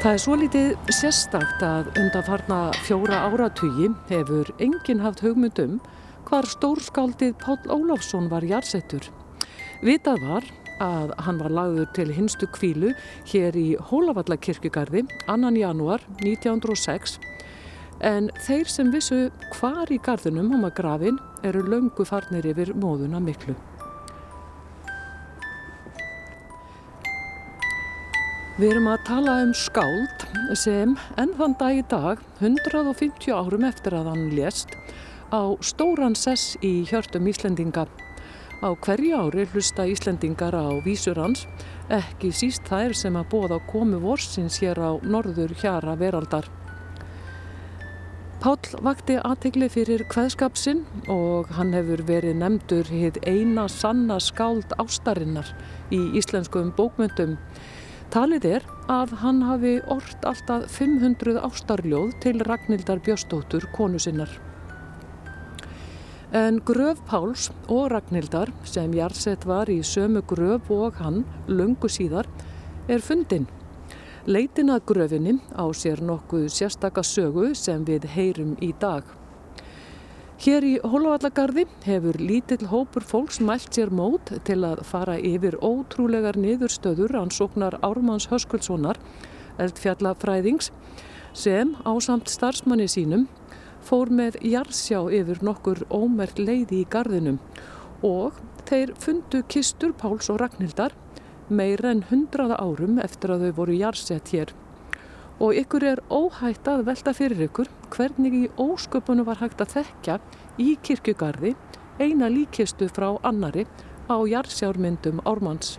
Það er svo litið sérstakt að undanfarna fjóra áratugi hefur enginn haft hugmyndum hvar stórskáldið Pál Óláfsson var jarsettur. Vitað var að hann var lagður til hinstu kvílu hér í Hólavallakirkjugarði annan janúar 1906 en þeir sem vissu hvar í garðinum var grafin eru löngu farnir yfir móðuna miklu. Við erum að tala um skáld sem enn þann dag í dag, 150 árum eftir að hann lést, á stóran sess í hjörtum Íslendinga. Á hverju ári hlusta Íslendingar á vísur hans, ekki síst þær sem að bóða komu vorsins hér á norður hjara veraldar. Páll vakti aðtegli fyrir hveðskapsinn og hann hefur verið nefndur hitt eina sanna skáld ástarinnar í íslenskum bókmyndum. Talið er að hann hafi orrt alltaf 500 ástarljóð til Ragnhildar Björstóttur konu sinnar. En gröf Páls og Ragnhildar sem Jarsett var í sömu gröf og hann lungu síðar er fundin. Leitin að gröfinni á sér nokkuð sérstaka sögu sem við heyrum í dag. Hér í Hólavallagarði hefur lítill hópur fólks mælt sér mót til að fara yfir ótrúlegar niðurstöður ansóknar Ármanns Höskuldssonar, eldfjallafræðings, sem á samt starfsmanni sínum fór með jarsjá yfir nokkur ómert leiði í gardinum og þeir fundu kistur Páls og Ragnhildar meir en hundraða árum eftir að þau voru jarsett hér og ykkur er óhætt að velta fyrir ykkur hvernig í ósköpunum var hægt að þekka í kirkjugarði eina líkistu frá annari á jarðsjármyndum Ármanns.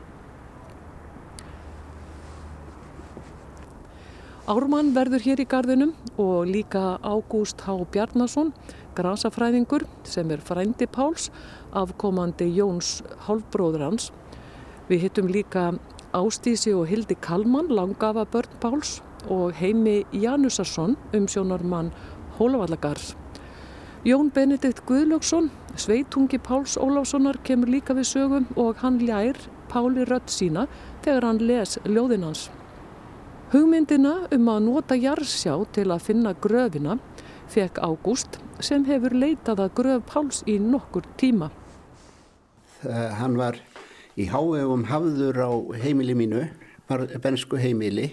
Ármann verður hér í gardinum og líka Ágúst H. Bjarnason, grasafræðingur sem er frændi Páls, afkomandi Jóns hálfbróður hans. Við hittum líka Ástísi og Hildi Kalman, langafa börn Páls og Heimi Janusarsson um sjónarmann Hólavallagarðs. Jón Benedikt Guðlöksson, sveitungi Páls Óláfssonar kemur líka við sögum og hann ljær Páli rött sína þegar hann les ljóðinans. Hugmyndina um að nota jarðsjá til að finna gröfina fekk Ágúst sem hefur leitað að gröf Páls í nokkur tíma. Það, hann var í hávegum hafður á heimili mínu, var bensku heimili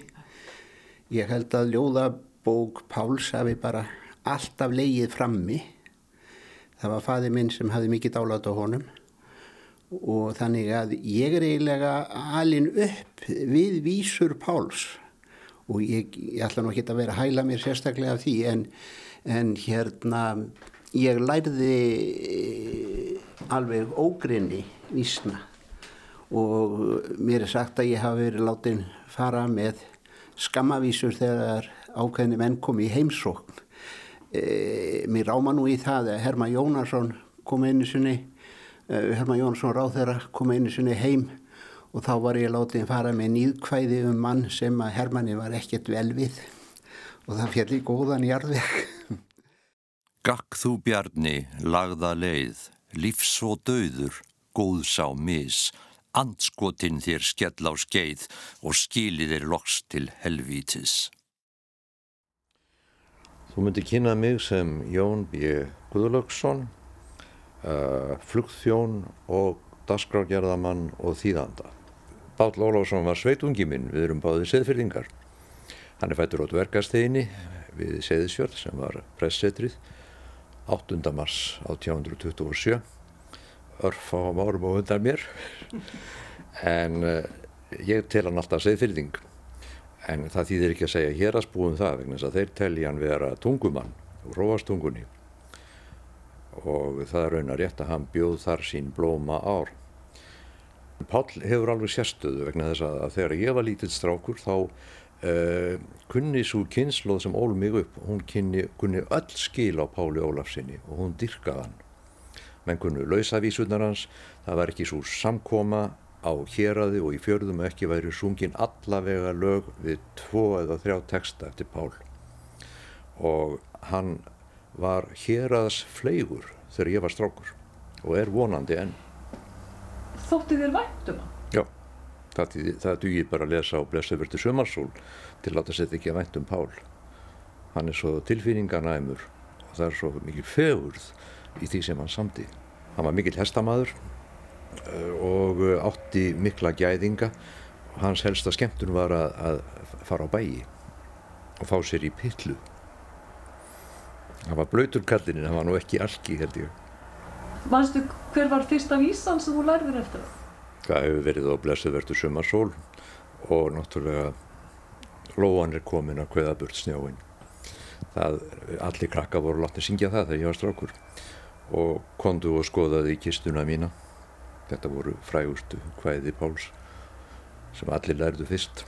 Ég held að ljóðabók Páls hafi bara alltaf leigið frammi. Það var faði minn sem hafi mikið dálat á honum. Og þannig að ég er eiginlega alin upp við vísur Páls. Og ég, ég ætla nú ekki að vera að hæla mér sérstaklega af því en, en hérna ég lærði alveg ógrinni vísna. Og mér er sagt að ég hafi verið látin fara með skammavísur þegar ákveðni menn kom í heimsókn. E, mér ráma nú í það að Herman Jónarsson kom einu sinni, e, Herman Jónarsson ráð þeirra kom einu sinni heim og þá var ég látið að fara með nýðkvæði um mann sem að Hermanni var ekkert vel við og það fjalli góðan í arðveg. Gakk þú bjarni, lagða leið, lífs og döður, góðs á mis, andskotinn þér skell á skeið og skili þér loks til helvítis. Þú myndi kynna mig sem Jón B. Guðlöksson, uh, flugþjón og dasgrágerðamann og þýðanda. Bál Ólásson var sveitungi minn, við erum báðið seðfyrðingar. Hann er fættur átt verkasteginni við Seðisjörð sem var pressetrið 8. mars 1827 örfáum árum og undan mér. En uh, ég tel hann alltaf segðfyrðing en það þýðir ekki að segja hér að spúum það vegna þess að þeir telja hann vera tungumann og róastungunni og það er raunar rétt að hann bjóð þar sín blóma ár. Pál hefur alveg sérstöðu vegna þess að þegar ég var lítill strákur þá uh, kunni svo kynnslóð sem ól mig upp hún kunni, kunni öll skil á Páli Ólafsinni og hún dyrkaði hann menn kunnu lausavísunar hans, það var ekki svo samkoma á héræði og í fjörðum ekki væri sungin allavega lög við tvo eða þrjá texta eftir Pál og hann var héræðs fleigur þegar ég var strákur og er vonandi enn Þótti þér vænt um hann? Já, Það, það dugir bara að lesa á Blessavertu Sumarsól til að láta sér ekki að vænt um Pál. Hann er svo tilfinninganæmur og það er svo mikil fegurð í því sem hann samti. Hann var mikil hestamaður eh, og átti mikla gæðinga og hans helsta skemmtun var að, að fara á bæi og fá sér í pillu. Hann var blöytur kallin en hann var nú ekki alki held ég. Manstu hver var fyrsta vísan sem þú lærðir eftir það? Það hefur verið á blessuvertu sumarsól og náttúrulega lóan er komin að kveða burt snjáinn. Það, allir krakka voru látni syngja það þegar ég var strákur og kondu og skoðaði í kistuna mína. Þetta voru frægustu hvæði Páls sem allir lærðu fyrst.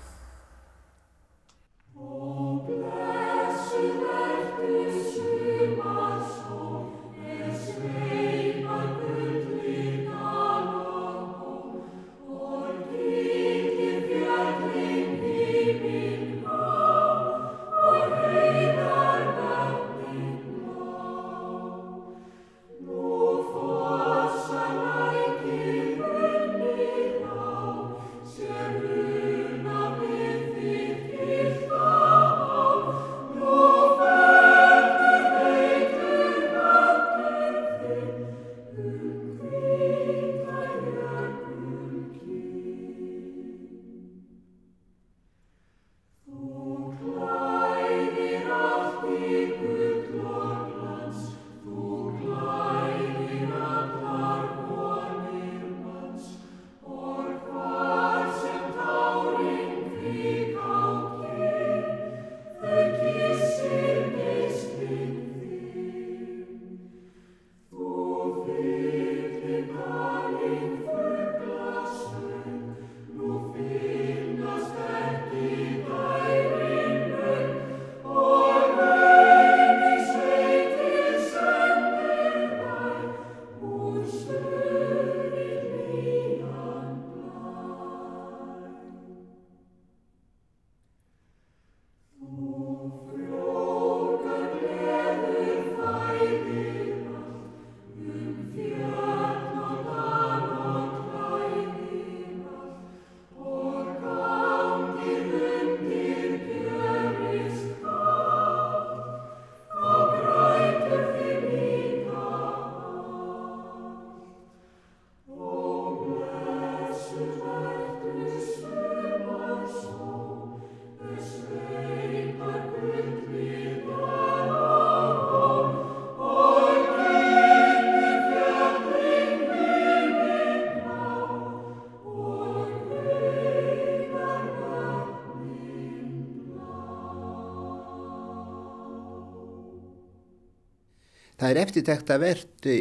Það er eftirtekt að verði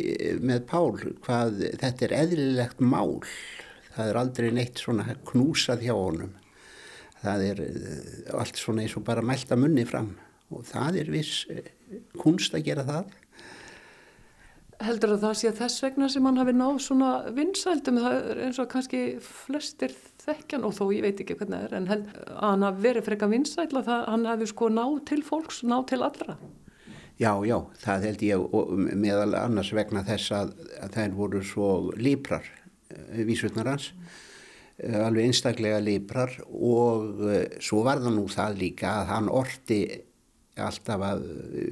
með Pál hvað þetta er eðlilegt mál. Það er aldrei neitt svona knúsað hjá honum. Það er eh, allt svona eins og bara mælta munni fram og það er viss eh, kunst að gera það. Heldur að það sé þess vegna sem hann hafi náð svona vinsældum, eins og kannski flestir þekkjan og þó ég veit ekki hvernig það er, en held, að hann hafi verið freka vinsæl að hann hafi sko náð til fólks, náð til allra. Já, já, það held ég meðal annars vegna þess að, að þær voru svo líprar, eh, vísutnar hans, mm. alveg einstaklega líprar og svo var það nú það líka að hann orti alltaf að,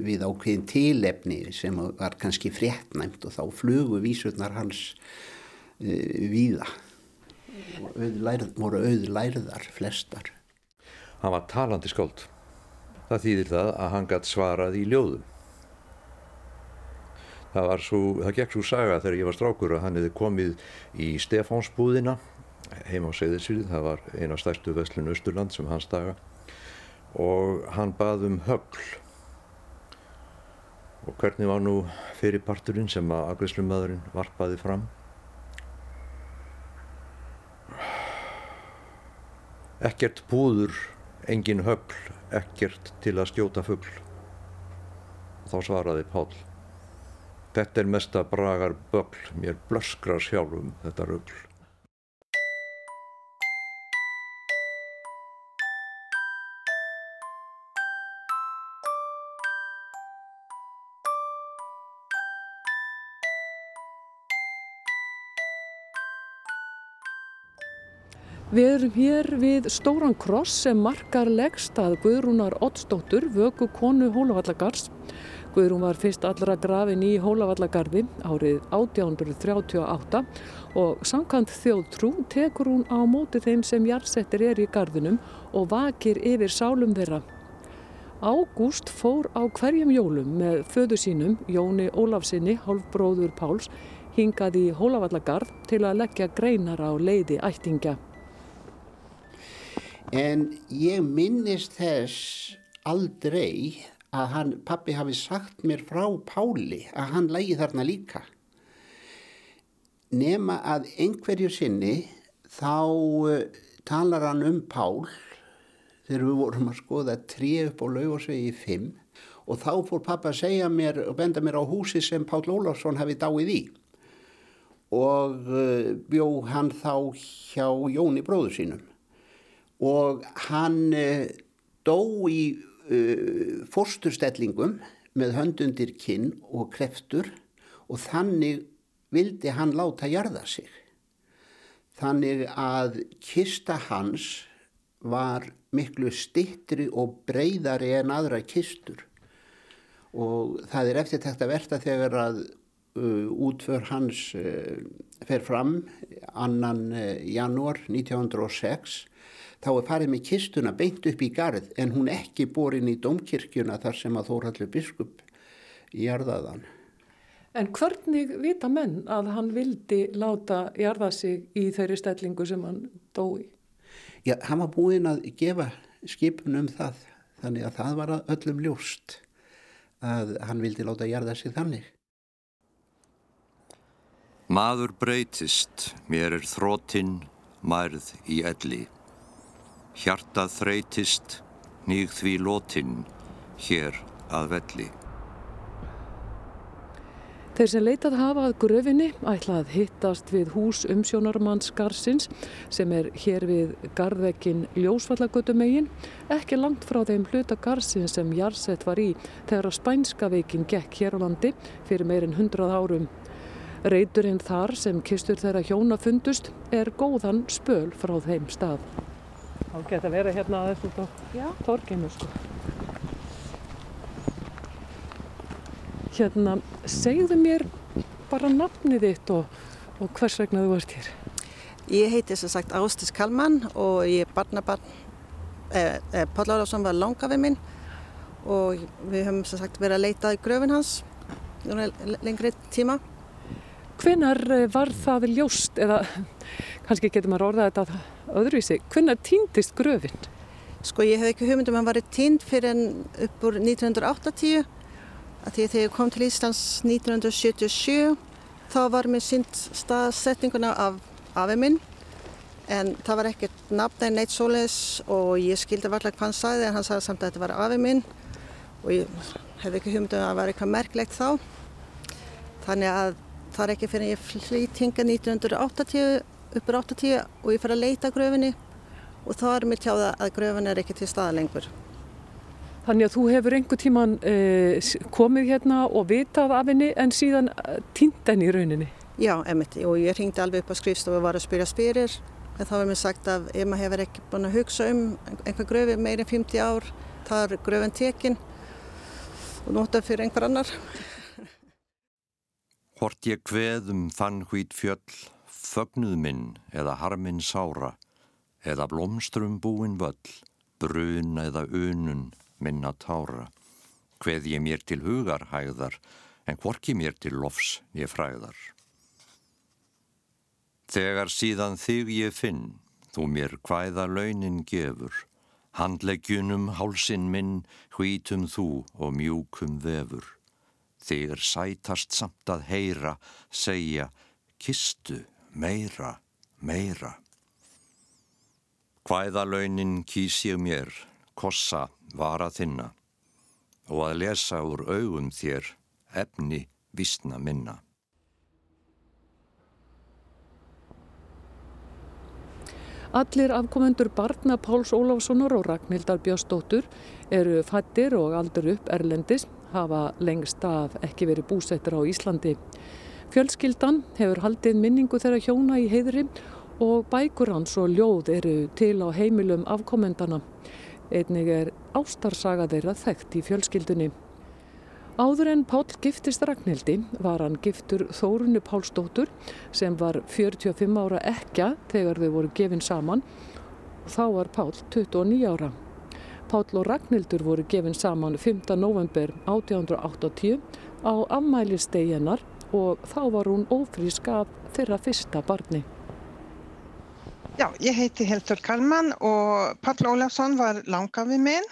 við ákveðin tilefni sem var kannski fréttnæmt og þá flugu vísurnar hans uh, víða og voru auðlærðar flestar. Hann var talandi skáld. Það þýðir það að hann gætt svarað í ljóðum. Það, svo, það gekk svo saga þegar ég var strákur að hann hefði komið í Stefánsbúðina heima á Seyðisvíð, það var eina stærstu veslun Östurland sem hans daga. Og hann bað um högl. Og hvernig var nú fyrirparturinn sem að agriðslumadurinn varpaði fram? Ekkert púður engin högl, ekkert til að stjóta og þá svaraði Pál þetta er mesta bragar bögl mér blöskrar sjálfum þetta rögl Við erum hér við stóran kross sem markar leggst að Guðrúnar Ottsdóttur, vöku konu Hólavallagarðs. Guðrún var fyrst allra grafin í Hólavallagarði árið 1838 og samkant þjóðtrú tekur hún á móti þeim sem jarðsettir er í garðinum og vakir yfir sálum þeirra. Ágúst fór á hverjum jólum með föðu sínum, Jóni Ólafsinni, hálfbróður Páls, hingað í Hólavallagarð til að leggja greinar á leiði ættingja. En ég minnist þess aldrei að hann, pappi hafi sagt mér frá Páli að hann lægi þarna líka. Nema að einhverju sinni þá uh, talar hann um Pál þegar við vorum að skoða trí upp á laugarsvegi 5 og þá fór pappa að segja mér og benda mér á húsi sem Pál Ólarsson hafi dáið í og uh, bjó hann þá hjá Jóni bróður sínum og hann uh, dó í uh, fórsturstellingum með höndundir kinn og kreftur og þannig vildi hann láta jarða sig. Þannig að kista hans var miklu stittri og breyðari en aðra kistur og það er eftir þetta verta þegar að uh, útför hans uh, fer fram annan uh, janúar 1906 þá er farið með kistuna beint upp í garð en hún ekki borin í domkirkjuna þar sem að Þórhallur biskup jarðaðan. En hvernig vita menn að hann vildi láta jarða sig í þeirri stellingu sem hann dói? Já, hann var búinn að gefa skipun um það þannig að það var öllum ljóst að hann vildi láta jarða sig þannig. Maður breytist, mér er þróttinn, mærð í elli. Hjartað þreytist, nýg því lótinn, hér að velli. Þeir sem leitað hafa að gröfinni ætlað hittast við hús umsjónarmanns Garsins sem er hér við garðvekkin Ljósvallagötumegin, ekki langt frá þeim hluta Garsins sem Jarsett var í þegar að spænska veikin gekk hér á landi fyrir meirinn hundrað árum. Reyturinn þar sem kistur þeirra hjóna fundust er góðan spöl frá þeim stað. Þá geta verið hérna aðeins út á torkinu sko. Hérna, segðu mér bara nafnið þitt og, og hvers vegna þú ert hér. Ég heiti sem sagt Ástis Kalman og ég er barnabarn, eh, eh, Páll Árásson var langafið minn og við höfum sem sagt verið að leita í gröfin hans lengri tíma. Hvenar eh, var það ljóst eða kannski getur maður orðað þetta öðruvísi. Hvernig týndist gröfinn? Sko ég hef ekki hugmyndum að hann var týnd fyrir en upp úr 1980 að því þegar ég kom til Íslands 1977 þá var mér synd staðsetninguna af afið minn en það var ekkert nafn en neitt svoleiðis og ég skildi varlega hvað hann sagði en hann sagði samt að þetta var afið minn og ég hef ekki hugmyndum að það var eitthvað merklegt þá þannig að það er ekki fyrir að ég flýt hinga 1980 uppur 80 og ég fer að leita gröfinni og þá er mér tjáða að gröfin er ekki til staða lengur. Þannig að þú hefur einhver tíman eh, komið hérna og vitað af henni en síðan eh, týnd henni í rauninni? Já, emitt og ég ringdi alveg upp á skrifstofu og var að spyrja spyrir en þá er mér sagt að ef maður hefur ekki búin að hugsa um einhver gröfi meirinn 50 ár þá er gröfin tekin og nota fyrir einhver annar. Hort ég hveðum fann hvít fjöll fögnuð minn eða harminn sára, eða blómstrum búin völl, brun eða unun minna tára, hveð ég mér til hugar hægðar, en hvorki mér til lofs ég fræðar. Þegar síðan þig ég finn, þú mér hvæða launin gefur, handleggjunum hálsin minn, hvítum þú og mjúkum vefur. Þegar sætast samt að heyra, segja, kistu meira, meira. Hvæðalaunin kýs ég mér, kossa var að þinna og að lesa úr augum þér efni vísna minna. Allir afkomendur barna Páls Óláfssonar og Ragnhildar Björnsdóttur eru fættir og aldur upp erlendis, hafa lengst af ekki verið búsettur á Íslandi. Fjölskyldan hefur haldið minningu þeirra hjóna í heiðri og bækur hans og ljóð eru til á heimilum afkomendana. Einnig er ástarsaga þeirra þekkt í fjölskyldunni. Áður en Pál giftist Ragnhildi var hann giftur Þórunu Pálsdóttur sem var 45 ára ekja þegar þau voru gefin saman og þá var Pál 29 ára. Pál og Ragnhildur voru gefin saman 5. november 1880 á afmælisteginar og þá var hún ófrísk af þeirra fyrsta barni. Ja, jag heter Hildur Kallman och Pall Olafsson var langavi minn.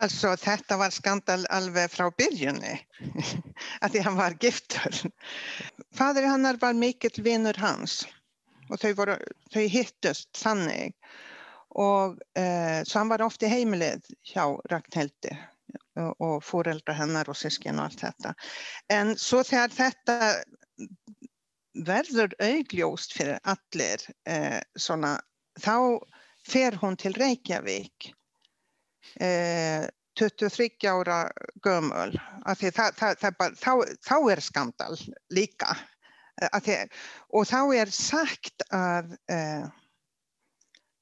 Alltså þetta var skandal alveg frá byrjunni, að því hann var giftur. Fadur hannar var mikill vinnur hans og þau, voru, þau hittust þannig og eh, så hann var ofta í heimilið hjá Ragnhildi og, og fóreldra hennar og sískin og allt þetta. En svo þegar þetta verður augljóst fyrir allir eh, svona, þá fer hún til Reykjavík eh, 23 ára gömul það, það, það bara, þá, þá er skandal líka því, og þá er sagt að eh,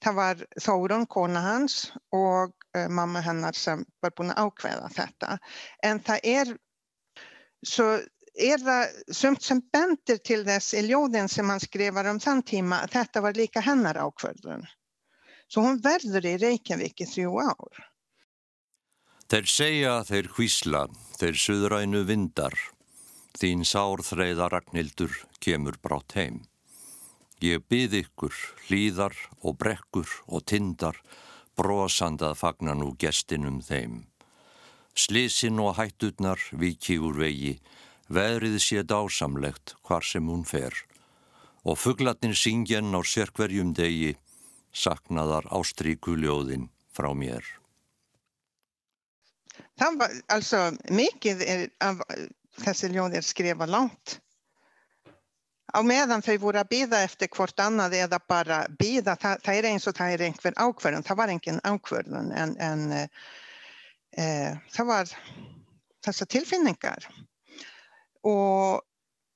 það var Þórun, kona hans og eh, mamma hennar sem var búin að ákveða þetta en það er svo er það sumt sem bendir til þess í ljóðin sem hann skrifar um þann tíma að þetta var líka hennar ákvörðun. Svo hún verður í Reykjavík í þrjú ár. Þeir segja, þeir hvísla, þeir suðrænu vindar. Þín sárþreiða Ragnhildur kemur brátt heim. Ég byð ykkur, hlýðar og brekkur og tindar, brosandað fagnar nú gestinum þeim. Slisin og hættutnar viki úr vegi, Veðrið sé dásamlegt hvar sem hún fer og fugglatnin syngjen á sérkverjum degi saknaðar ástríkuljóðin frá mér. Það var alltså mikið af þessi ljóðir skrifa langt. Á meðan þau voru að býða eftir hvort annað eða bara býða, það, það er eins og það er einhver ákverðun, það var engin ákverðun en, en eh, eh, e, e, það var þessa tilfinningar og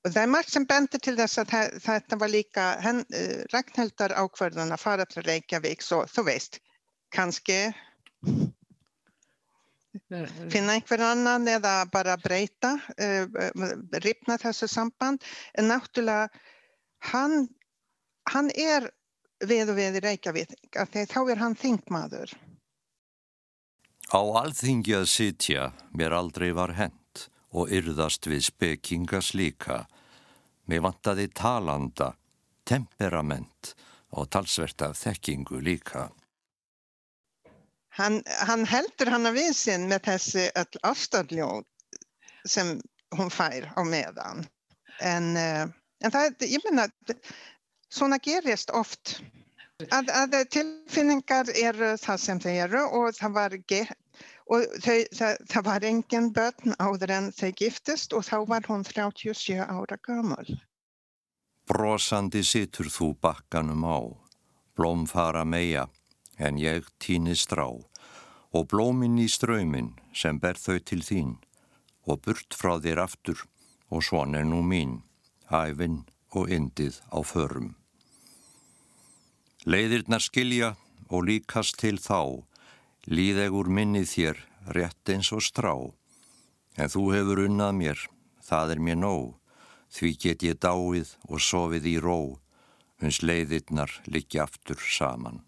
það er margt sem bendir til þess að þetta var líka henn, uh, eh, Ragnhildar ákverðan að fara til Reykjavík svo þú veist, kannski finna einhver annan eða bara breyta uh, ripna þessu samband en náttúrulega hann, hann er við og við í Reykjavík að þá er hann þingmaður Á alþingi að sitja mér aldrei var henn og yrðast við spekingas líka. Mér vantaði talanda, temperament og talsvert af þekkingu líka. Hann, hann heldur hann að viðsinn með þessi öll ástöðljóð sem hún fær á meðan. En, uh, en það, ég menna, svona gerist oft. Að, að tilfinningar eru það sem þeir eru og það var og þau, það, það var engin börn áður en þau giftist og þá var hún 37 ára gammal. Brosandi situr þú bakkanum á, blóm fara meia en ég týni strá og blóminn í ströymin sem ber þau til þín og burt frá þér aftur og svon er nú mín, æfinn og indið á förum. Leiðirnar skilja og líkast til þá Líðegur minnið þér rétt eins og strá, en þú hefur unnað mér, það er mér nóg, því get ég dáið og sofið í ró, uns leiðirnar liggja aftur saman.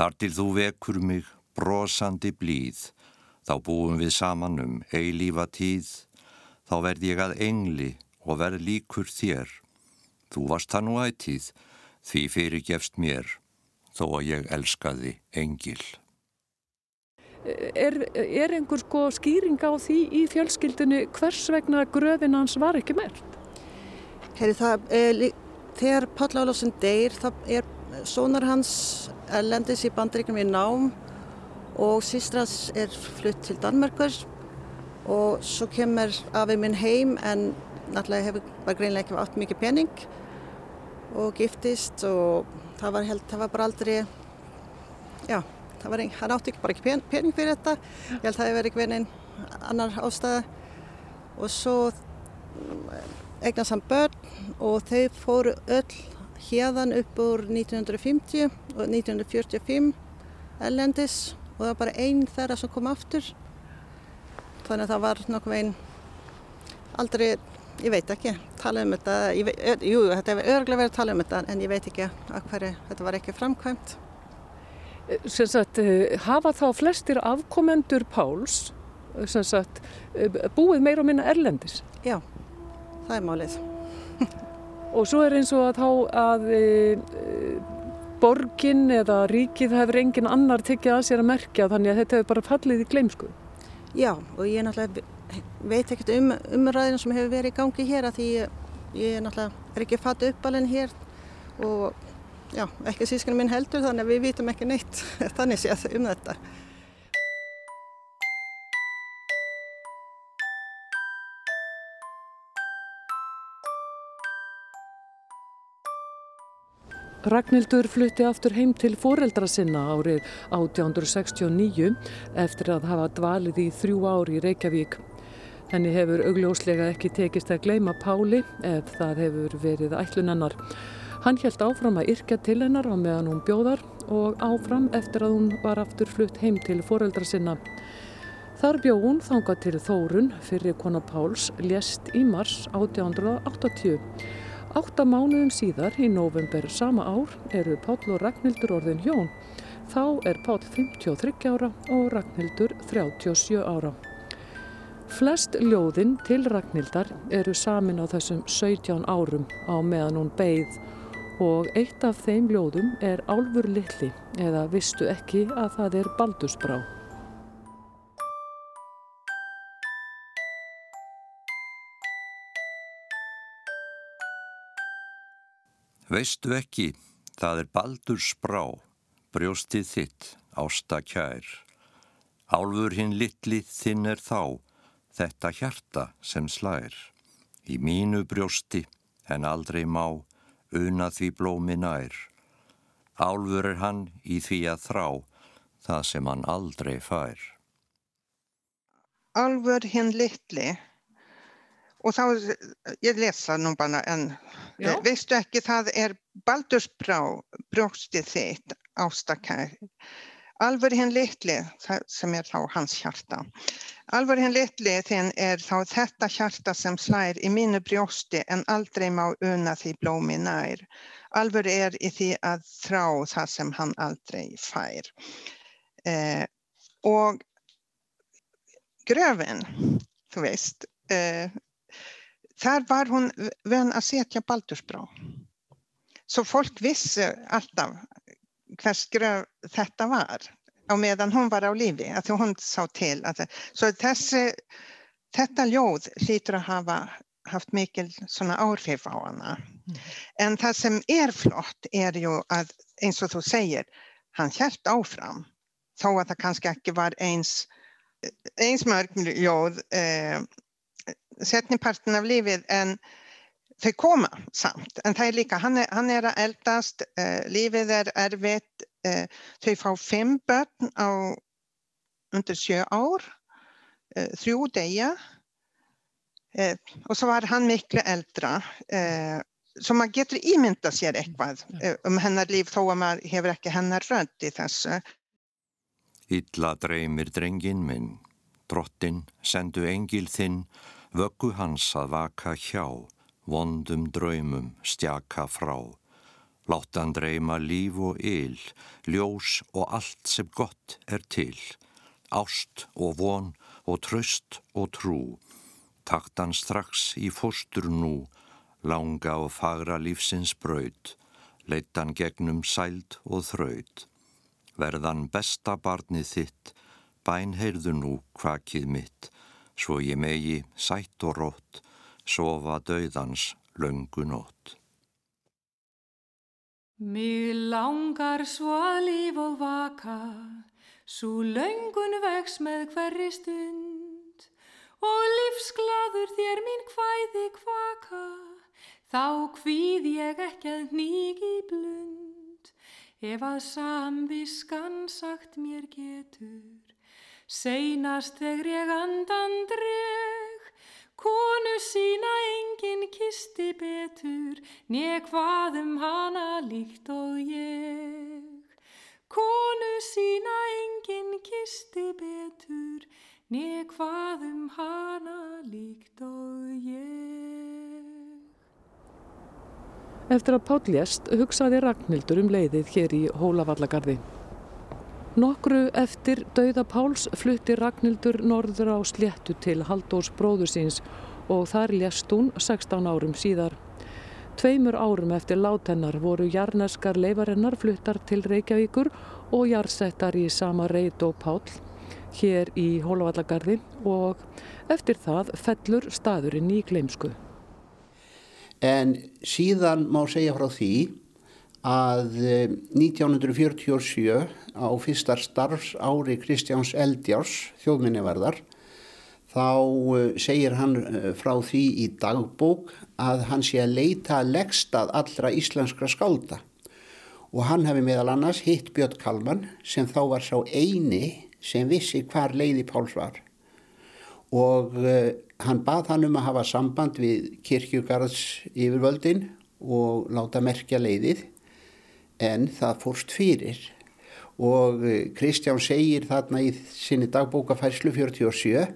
Þar til þú vekur mig brosandi blíð, þá búum við saman um eilífa tíð, þá verð ég að engli og verð líkur þér. Þú varst það nú ættíð, því fyrirgefst mér, þó að ég elskaði engil er, er einhver sko skýring á því í fjölskyldinu hvers vegna gröfin hans var ekki mert? Heri, það, e, þegar Páll Álafsson deyr það er sonar hans lendis í bandaríknum í nám og sístrans er flutt til Danmarkur og svo kemur afið minn heim en náttúrulega hefur bara greinlega ekki átt mikið pening og giftist og það var, held, það var bara aldrei já var, hann átti bara ekki pen, pening fyrir þetta. Ég held að það hefði verið einhvern veginn annar ástæða. Og svo eignast hann börn og þau fóru öll hérðan upp úr 1950 og 1945 ellendis og það var bara einn þeirra sem kom aftur. Þannig að það var nokkuð einn aldrei, ég veit ekki, tala um þetta. Veit, jú, þetta hefur örglega verið að tala um þetta en ég veit ekki að hverju þetta var ekki framkvæmt. Sagt, hafa þá flestir afkomendur Páls sagt, búið meir og minna erlendis? Já, það er málið. og svo er eins og að að e, e, borgin eða ríkið hefur engin annar tekið að sér að merkja þannig að þetta hefur bara fallið í gleimsku. Já og ég veit ekkert um umræðina sem hefur verið í gangi hér að því ég, er ekki fatt uppalinn hér og já, ekki sískanum minn heldur þannig að við vitum ekki neitt þannig séð um þetta. Ragnhildur flutti aftur heim til foreldra sinna árið 1869 eftir að hafa dvalið í þrjú ár í Reykjavík. Henni hefur augljóslega ekki tekist að gleima Páli ef það hefur verið ætlunennar. Hann held áfram að yrkja til hennar á meðan hún bjóðar og áfram eftir að hún var aftur flutt heim til foreldra sinna. Þar bjóð hún þanga til Þórun fyrir kona Páls lést í mars 1880. Átta mánuðum síðar í november sama ár eru Páll og Ragnhildur orðin hjón. Þá er Páll 53 ára og Ragnhildur 37 ára. Flest ljóðinn til Ragnhildar eru samin á þessum 17 árum á meðan hún beigð og eitt af þeim ljóðum er Álfur Lilli eða vistu ekki að það er Baldusbrá. Veistu ekki, það er baldur sprá, brjóstið þitt, ásta kær. Álfur hinn litli þinn er þá, þetta hjarta sem slær. Í mínu brjósti, en aldrei má, una því blómi nær. Álfur er hann í því að þrá, það sem hann aldrei fær. Álfur hinn litli, og þá, ég lesa nú bara en Já. Eh, veistu ekki það er baldursbrá brjókstið þitt ástakær. Alvar hinn litli, sem er þá hans hjarta. Alvar hinn litli þinn er þá þetta hjarta sem slær í mínu brjósti en aldrei má una því blómi nær. Alvar er í því að þrá það sem hann aldrei fær. Eh, og gröfin, þú veist, eh, þar var hún vön að setja baldursbrá. Svo fólk vissi alltaf hvers gröf þetta var á meðan hún var á lífi, að hún sá til. Að, svo þessi, þetta ljóð hlýtur að hafa haft mikil svona áhrif á hana. Mm. En það sem er flott er ju að eins og þú segir, hann hjælt áfram þó að það kannski ekki var eins eins mörg ljóð eh, setnipartin af lífið en þau koma samt. En það er líka, hann er, hann er að eldast uh, lífið er erfitt uh, þau fá fimm börn á undir sjö ár uh, þrjú degja og svo var hann miklu eldra svo maður getur ímynda sér eitthvað um hennar líf þó að maður hefur ekki hennar rönd í þessu. Illa dreymir drengin minn drottin sendu engil þinn vöggu hans að vaka hjá, vondum draumum stjaka frá. Láttan dreyma líf og yl, ljós og allt sem gott er til, ást og von og tröst og trú. Taktan strax í fóstur nú, langa og fagra lífsins braud, leittan gegnum sæld og þraud. Verðan besta barnið þitt, bæn heyrðu nú kvakið mitt, svo ég megi sætt og rótt, sofa döðans löngu nótt. Mér langar svo að líf og vaka, svo löngun vex með hverri stund og lífsglaður þér mín hvæði kvaka, þá hvíð ég ekki að nýgi blund, ef að samviskan sagt mér getur. Seinast þegar ég andan dreg, Konu sína enginn kisti betur, né hvað um hana líkt og ég. Konu sína enginn kisti betur, né hvað um hana líkt og ég. Eftir að Páll lést hugsaði Ragnhildur um leiðið hér í Hólavallagarði. Nokkru eftir dauða Páls flutti Ragnhildur norður á sléttu til Haldós bróður síns og þar lést hún 16 árum síðar. Tveimur árum eftir látennar voru jarneskar leifarinnar fluttar til Reykjavíkur og jarsettar í sama reit og Pál hér í Hólavallagarði og eftir það fellur staðurinn í Gleimsku. En síðan má segja frá því að 1947 eh, á fyrsta starfsári Kristjáns Eldjárs, þjóðminniverðar, þá eh, segir hann eh, frá því í dagbók að hann sé að leita leggstað allra íslenskra skálda. Og hann hefði meðal annars hitt Björn Kalman sem þá var sá eini sem vissi hvar leiði Páls var. Og hann bað hann um að hafa samband við kirkjugarðs yfirvöldin og láta merkja leiðið en það fórst fyrir og eh, Kristján segir þarna í sinni dagbókafærslu 47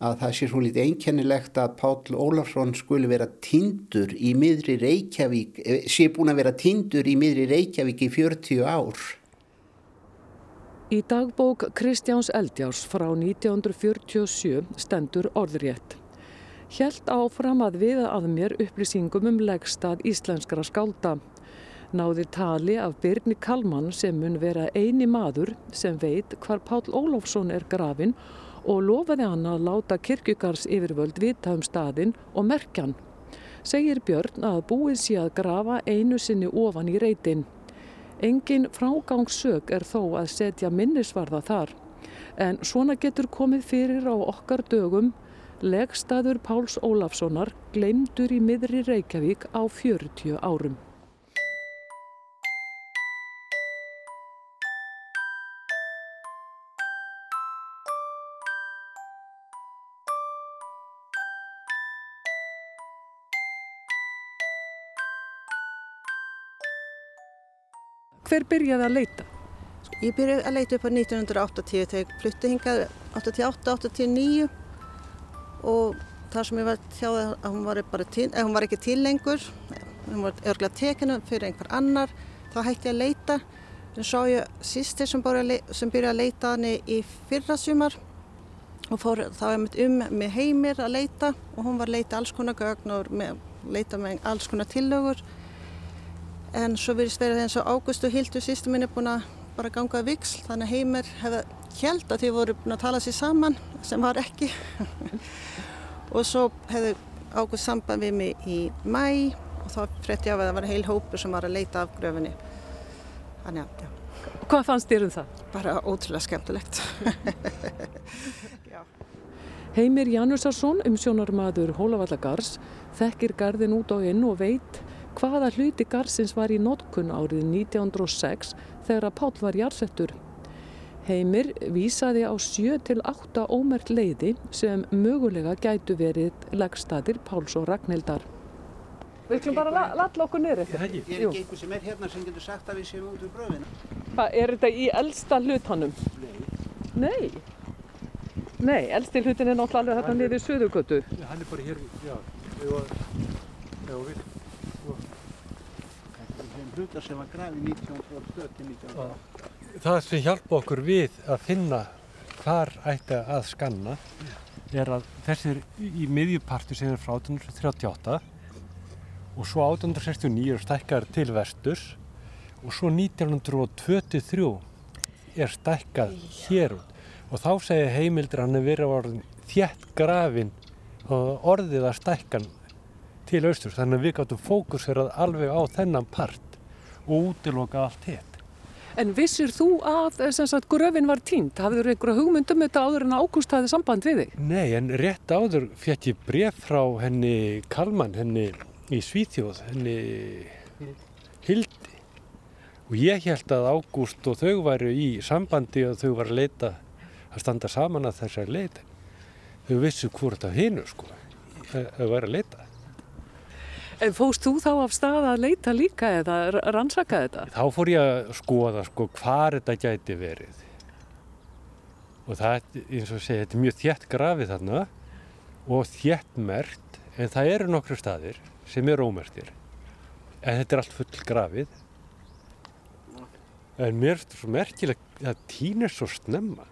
að það sé svo litið einkennilegt að Páll Ólafsson skuli vera tindur í miðri Reykjavík, eh, sé búin að vera tindur í miðri Reykjavík í 40 ár. Í dagbók Kristjáns Eldjárs frá 1947 stendur orðrétt. Hjælt áfram að viða að mér upplýsingum um legstað íslenskara skálda. Náði tali af Birni Kalman sem mun vera eini maður sem veit hvar Pál Ólofsson er grafin og lofaði hann að láta kirkugars yfirvöld vita um staðin og merkjan. Segir Björn að búið sé að grafa einu sinni ofan í reytin. Engin frágangssök er þó að setja minnisvarða þar en svona getur komið fyrir á okkar dögum legstaður Páls Ólafssonar gleymdur í miðri Reykjavík á 40 árum. Hver byrjaði að leita? Ég byrjaði að leita upp á 1980 þegar ég flutti hingað 88-89 og þar sem ég var þjáði að hún var, til, hún var ekki til lengur, hún var örglega tekinu fyrir einhver annar, þá hætti ég að leita. En svo ég sýstir sem, sem byrjaði að leita hann í fyrra sumar og fór þá ég um með heimir að leita og hún var að leita alls konar gögn og leita með alls konar tillögur en svo virðist verið eins og Ágúst og Hildur sýstum minn er búin að bara ganga að viksl þannig að heimir hefði held að þau voru búin að tala sér saman sem var ekki og svo hefði Ágúst samband við mig í mæ og þá frétti ég af að það var heil hópur sem var að leita af gröfinni þannig að já. Hvað fannst þér um það? Bara ótrúlega skemmtilegt Heimir Janúsarsson um sjónarmadur Hólavallagars þekkir garðin út á inn og veit hvaða hluti Garsins var í notkun árið 1906 þegar að Pál var jarsettur. Heimir vísaði á 7-8 ómert leiði sem mögulega gætu verið legstadir Páls og Ragnhildar. Við ætlum bara að latla okkur niður eftir. Er ekki einhver sem er hérna sem getur sagt að við séum út úr bröfina? Hvað, er þetta í eldsta hlutanum? Nei. Nei? Nei, eldsti hlutin er náttúrulega þetta niður í Suðugötu. Hann er bara hér, já, ef þú vil hlutar sem var grafið 1912 Það sem hjálpa okkur við að finna hvar ætti að skanna er að þessir í miðjupartu sem er frá 1838 og svo 1869 er stækkar til vesturs og svo 1923 er stækkað hér og þá segir heimildur hann að vera orðin þjætt grafin og orðið að stækkan til austurs. Þannig að við gáttum fókusverað alveg á þennan part og útiloka allt hitt. En vissir þú að sagt, gröfin var tínt? Hafður einhverja hugmyndum þetta áður en ágúst hafið samband við þig? Nei, en rétt áður fekk ég bref frá henni Kalman, henni í Svíþjóð, henni Hildi. Og ég held að ágúst og þau væru í sambandi og þau var að leita að standa saman að þessar leita. Þau vissu hvort að hinu sko. að vera að leita. En fóst þú þá af stað að leita líka eða rannsaka þetta? Þá fór ég að skoða sko hvað þetta gæti verið. Og það, eins og segja, þetta er mjög þjætt grafið þarna og þjætt mert, en það eru nokkru staðir sem er ómertir. En þetta er allt full grafið. En mér er þetta svo merkilegt að týnir svo snemma.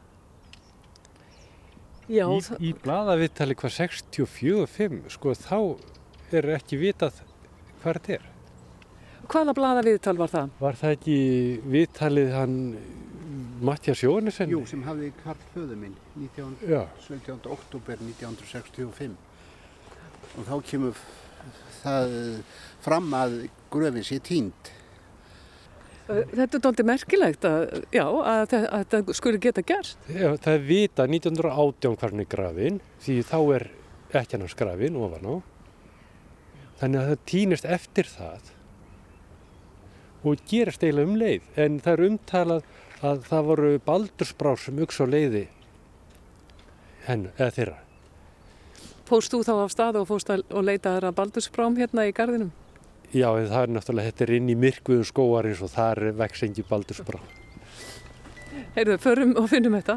Já, Í, það- í bladavittali hvað 64-5, sko þá er ekki vitað hvað þetta er. hvaða blaða viðtal var það? Var það ekki viðtalið hann Mattias Jóhannesson? Jú, sem hafði Karl föðu minn 19, Já, 17. oktober 1965 og þá kemur það fram að gröfin sé tínd. Þetta er doldið merkilegt að, já, að, að þetta skuli geta gerst. Já, það er vitað 1918 hvernig er grafin, því þá er ekki annars grafin ofan á. Þannig að það týnist eftir það og gerist eiginlega um leið. En það er umtalað að það voru baldursbrár sem uks á leiði henn, eða þeirra. Fóst þú þá af stað og fóst að leita þeirra baldursprám hérna í gardinum? Já, en það er náttúrulega, þetta er inn í myrkvuðum skóarins og þar vex engi baldursbrá. Heyrðu, förum og finnum þetta.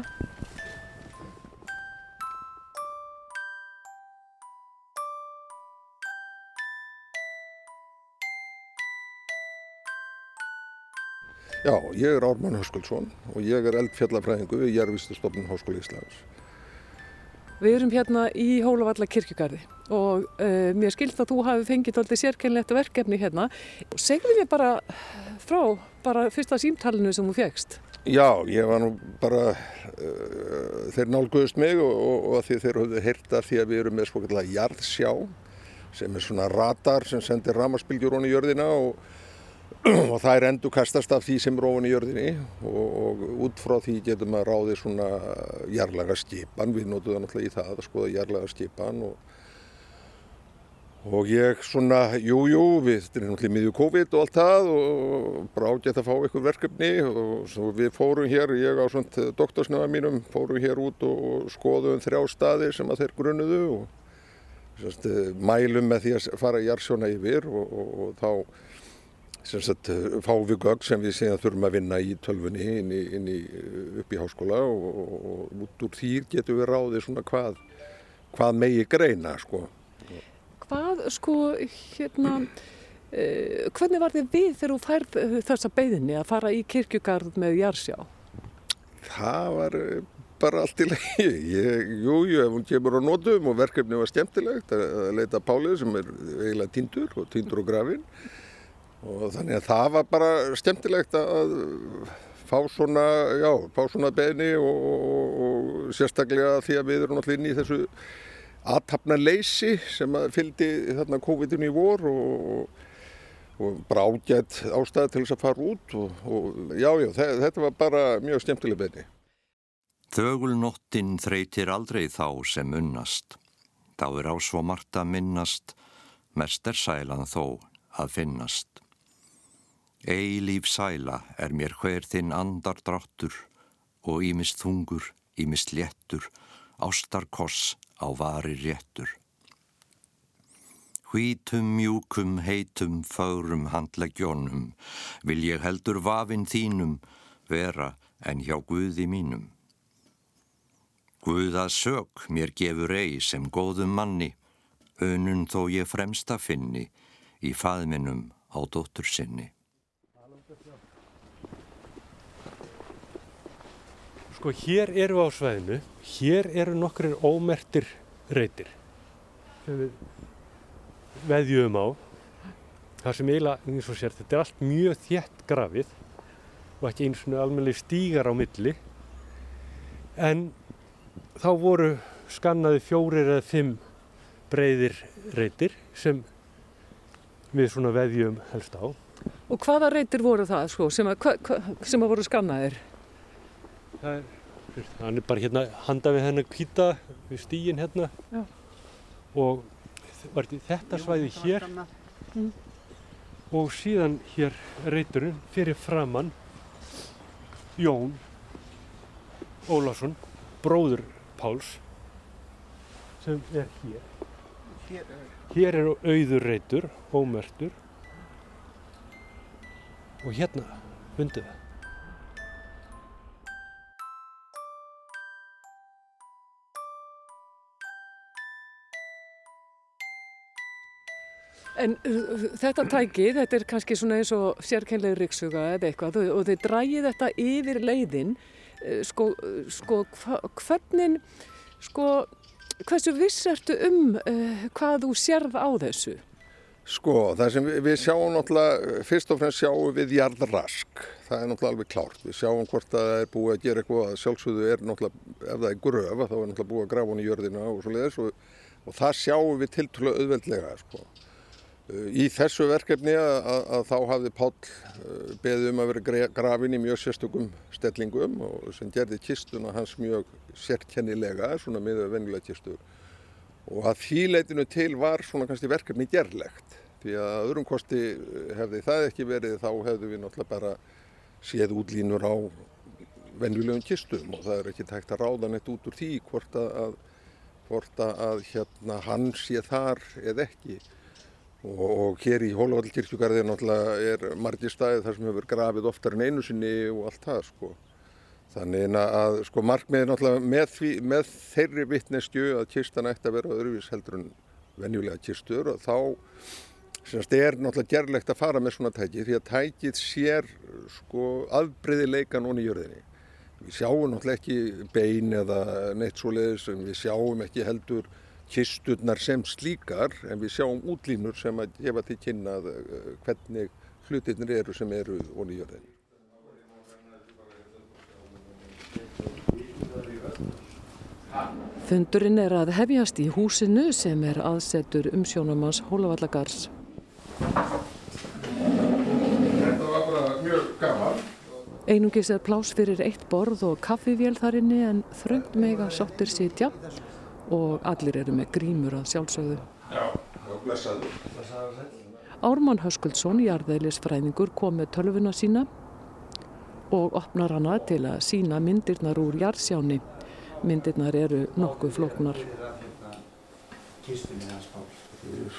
Já, ég er Ármann Höskuldsson og ég er eldfjallafræðingu í Jærvistustofnun Háskóla Íslands. Við erum hérna í Hólavalla kirkjugarði og uh, mér skilt að þú hafi fengið doldið sérkennlegt verkefni hérna. Segðu mér bara frá bara fyrsta símtalinu sem þú fegst. Já, ég var nú bara, uh, þeir nálguðust mig og, og, og því þeir höfðu heyrt af því að við erum með svokallega jarðsjá sem er svona radar sem sendir ramaspilgjur honi í jörðina og, og það er endur kastast af því sem er ofan í jörðinni og, og út frá því getum að ráði svona jarlaga skipan, við notum það náttúrulega í það að skoða jarlaga skipan og Og ég svona, jú, jú, við, þetta er náttúrulega miðju COVID og allt það og bara ágætt að fá eitthvað verkefni og við fórum hér, ég á svona doktorsnöfa mínum, fórum hér út og skoðum þrjá staði sem að þeir grunnuðu og mælum með því að fara í jarsjóna yfir og, og, og þá semst, fáum við gögg sem við síðan þurfum að vinna í tölfunni inn í, inn í, upp í háskóla og, og, og út úr því getum við ráðið svona hvað, hvað megi greina, sko. Hvað sko hérna, uh, hvernig var þið við þegar þú færð uh, þessa beðinni að fara í kirkjugarð með Jarsjá? Það var eh, bara allt í lagi. Ég, jú, ef hún kemur á nótum og verkefni var skemmtilegt að leita Pálið sem er eiginlega týndur og týndur og grafin. Og þannig að það var bara skemmtilegt að fá svona, já, fá svona beðni og, og, og sérstaklega því að við erum náttúrulega inn í þessu aðtapna leysi sem að fylgdi þarna COVID-19 í vor og, og bara ágætt ástæði til þess að fara út og, já, já, þe- þetta var bara mjög skemmtileg beðni. Þögulnóttin þreytir aldrei þá sem unnast. Þá er á svo margt að minnast, mest er sælan þó að finnast. Eilíf sæla er mér hver þinn andardráttur og ímist þungur, ímist léttur, ástarkoss á vari réttur. Hvítum, mjúkum, heitum, fögrum handleggjónum vil ég heldur vafinn þínum vera en hjá Guði mínum. Guða sök mér gefur ei sem góðum manni, önun þó ég fremsta finni í faðminum á dóttur sinni. Sko hér eru á svæðinu, hér eru nokkrir ómertir reytir sem við veðjum á. Það sem eiginlega, eins og sér, þetta er allt mjög þétt grafið og ekki eins og almennileg stígar á milli. En þá voru skannaði fjórir eða fimm breyðir reytir sem við svona veðjum helst á. Og hvaða reytir voru það sko, sem, að, hva, hva, sem að voru skannaðir? Það er, hann er bara hérna handa við hennar kvíta við stígin hérna. Já. og var þetta svæði hér? og síðan hér reyturinn fyrir framann Jón Ólafsson, bróður Páls sem er hér. Hér er auður. Reytur, ómertur og hérna fundið það. En uh, þetta tæki, þetta er kannski svona eins og sérkennlega ryggsuga eða eitthvað og, þið drægið þetta yfir leiðin, uh, sko, uh, sko hvernig, sko, hversu viss ertu um uh, hvað þú sérð á þessu? Sko, það sem við, við sjáum náttúrulega, fyrst og fremst sjáum við jarðrask, það er náttúrulega alveg klárt. Við sjáum hvort það er búið að gera eitthvað, sjálfsögðu er náttúrulega, ef það er gröf, þá er náttúrulega búið að grafa hún í jörðina og svo leiðis og, og það sjáum við tiltrúlega auðveldlega, sko. Í þessu verkefni að, að, þá hafði Páll beðið um að vera grafin í mjög sérstökum stellingum og sem gerði kistuna hans mjög sérkennilega, svona miður vennilega kistur. Og að því leitinu til var svona kannski verkefni gerlegt. Því að öðrum kosti hefði það ekki verið þá hefðu við náttúrulega bara séð útlínur á vennilegum kistum og það er ekki tækt að ráða neitt út úr því hvort að, hvort að hérna, hann sé þar eða ekki. Og, og hér í Hólafallkirkjugarði náttúrulega er margir staðið þar sem hefur grafið oftar en einu sinni og allt það sko. Þannig að sko markmiði náttúrulega með, því, með þeirri vittneskju að kistan ætti að vera öðruvís heldur en venjulega kistur og þá semst er náttúrulega gerlegt að fara með svona tæki því að tækið sér sko afbreyðileika núna í jörðinni. Við sjáum náttúrulega ekki bein eða neitt svo leiðis en við sjáum ekki heldur kisturnar sem slíkar en við sjáum útlínur sem að gefa til kynnað hvernig hlutirnir eru sem eru onni í jörðinni. Fundurinn er að hefjast í húsinu sem er aðsetur umsjónumans Hólavallagars. Þetta var bara mjög gaman. Einungis er plás fyrir eitt borð og kaffivél þar inni en þröngt mega sáttir sitja og allir eru með grímur að sjálfsögðu. Já, og blessaður. Ármann Höskuldsson, jarðeilisfræðingur, kom með tölvuna sína og opnar hana til að sína myndirnar úr jarðsjáni. Myndirnar eru nokkuð flóknar.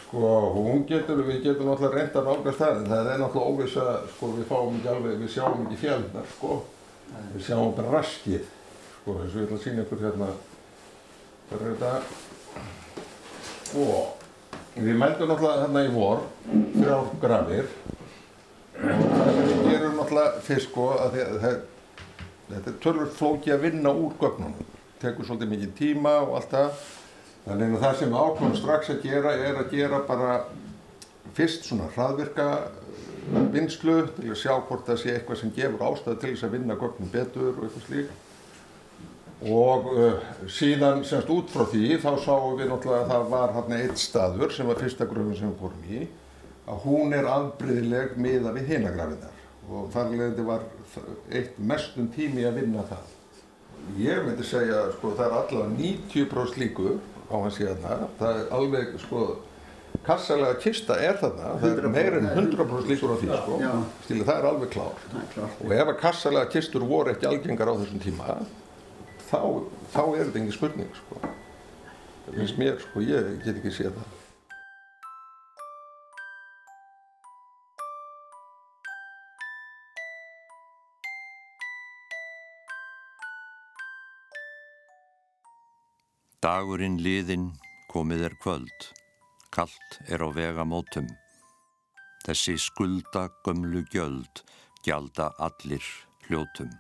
Sko, hún getur, við getum náttúrulega reynd að nálgast það, en það er náttúrulega óviss að, sko, við fáum ekki alveg, við sjáum ekki fjallnar, sko. Við sjáum bara raskið, sko, þess að við ætlum að sína ykkur hérna, það er þetta, og við meldum náttúrulega hérna í vor, þrjár grafir, og það sem við gerum náttúrulega fyrst, sko, að það, þetta er tölvöld flóki að vinna úr gögnunum, tekur svolítið mikið tíma og allt það, Þannig að það sem við ákvæmum strax að gera er að gera bara fyrst svona hraðvirka vinslu til að sjá hvort það sé eitthvað sem gefur ástæði til þess að vinna gögnum betur og eitthvað slík. Og uh, síðan semst út frá því þá sáum við náttúrulega að það var hérna eitt staður sem var fyrsta gröfun sem við fórum í að hún er afbreyðileg miða við hinagrafinnar og þar leðandi var eitt mestum tími að vinna það. Ég myndi segja sko það er allavega 90% líkur á hans í þarna. Það er alveg, sko, kassalega kista er þarna. Það er meir en 100% líkur á því, sko. Stíli, það er alveg klárt. Og ef að kassalega kistur voru ekki algengar á þessum tíma, þá, þá er þetta engin spurning, sko. Það finnst mér, sko, ég get ekki séð það. Dagurinn liðinn komið er kvöld, kallt er á vegamótum. Þessi skulda gömlu gjöld gjalda allir hljótum.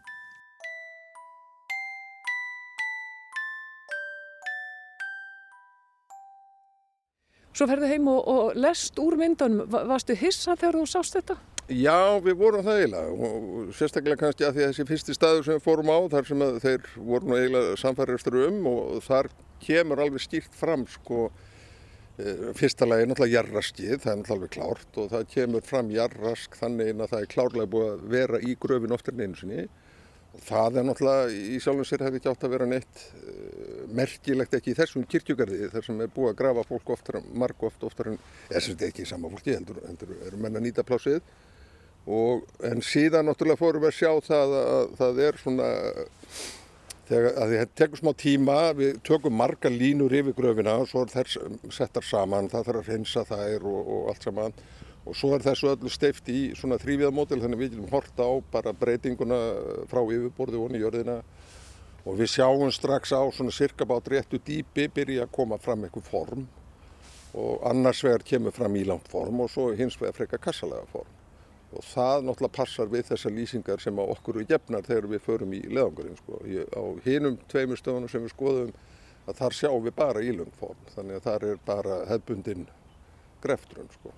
Svo ferðu heim og, og lest úr myndunum. Va- Varstu hissa þegar þú sást þetta? Já, við vorum það eiginlega og sérstaklega kannski að því að þessi fyrsti staður sem við fórum á þar sem þeir voru nú eiginlega samfæriðstur um og þar kemur alveg skýrt fram sko eh, fyrsta lagi náttúrulega jarraskið, það er náttúrulega alveg klárt og það kemur fram jarrask þannig að það er klárlega búið að vera í gröfin oftar en einu sinni það er náttúrulega í sjálfum sér hefði ekki átt að vera neitt uh, merkilegt ekki í þessum kirkjugarði þar sem er búið að grafa fólk oftar, marg oft oftar en, þetta er ekki sama fólki heldur, heldur eru menn að nýta plásið og en síðan náttúrulega fórum við að sjá það að það er svona Þegar, að þetta tekur smá tíma, við tökum marga línur yfir gröfina og svo er þess settar saman, það þarf að reynsa þær og, og allt saman og svo er þessu öllu steift í svona þrýviðamódel þannig við getum horta á bara breytinguna frá yfirborði og í jörðina og við sjáum strax á svona cirka bát réttu dýpi byrja að koma fram eitthvað form og annars vegar kemur fram ílangt form og svo hins vegar frekar kassalega form og það náttúrulega passar við þessar lýsingar sem á okkur við gefnar þegar við förum í leðangurinn sko. á hinum tveimur stöðunum sem við skoðum að þar sjáum við bara ílungform þannig að þar er bara hefbundin greftrun sko.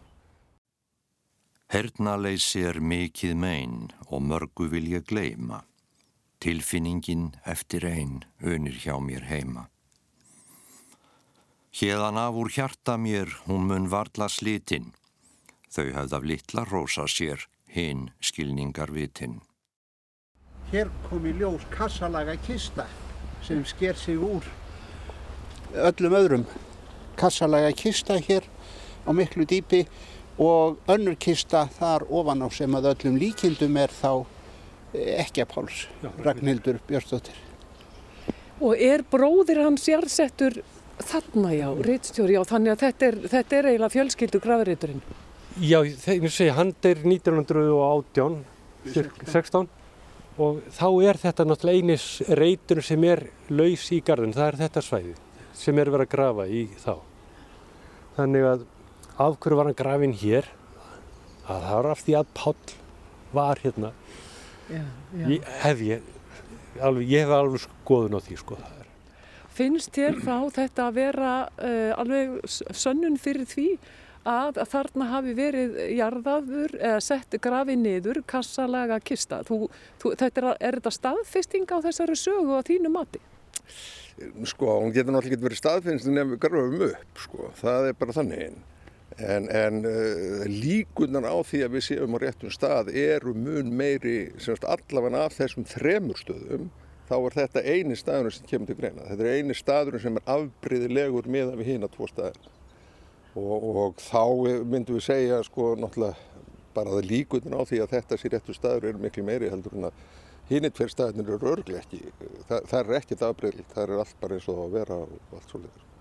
Hernaleysi er mikið mein og mörgu vil ég gleima. Tilfinningin eftir einn unir hjá mér heima. Hérðan af úr hjarta mér hún mun varla slitinn Þau hafði af litla rosa sér hinn skilningar vitinn. Hér kom í ljós kassalaga kista sem sker sig úr öllum öðrum. Kassalaga kista hér á miklu dýpi og önnur kista þar ofan á sem að öllum líkindum er þá ekki að Páls, Ragnhildur Björnstóttir. Og er bróðir hans jársettur þarna já, réttstjóri, já, þannig að þetta er, þetta er eiginlega fjölskyldu grafiríturinn? Já, þegar ég segi, hann er 1918, 16 og þá er þetta náttúrulega einis reytur sem er laus í gardin, það er þetta svæði sem er verið að grafa í þá. Þannig að af hverju var hann grafin hér? Að það var af því að Páll var hérna. Já, já. Ég hef ég, alveg, ég hef alveg skoðun á því sko það er. Finnst þér þá þetta að vera uh, alveg sönnun fyrir því að þarna hafi verið jarðaður eða sett grafið niður kassalaga kista. Þú, þú, þetta er, er þetta staðfesting á þessari sögu á þínu mati? Sko, hún getur náttúrulega ekki verið staðfesting nefnum við grafum upp, sko. Það er bara þannig einn. En, en uh, líkunar á því að við séum á réttum stað eru mun meiri, semst allavega af þessum þremur stöðum, þá er þetta eini staðurinn sem kemur til greina. Þetta er eini staðurinn sem er afbriðilegur með að við hýna tvo staðir og, og þá myndum við segja sko náttúrulega bara það líkutin á því að þetta sé réttu staður er miklu meiri heldur en að hinn eitt fyrir staðinir eru örglega ekki, það, það er ekkert afbreyðilt, það er allt bara eins og að vera og allt svolítið.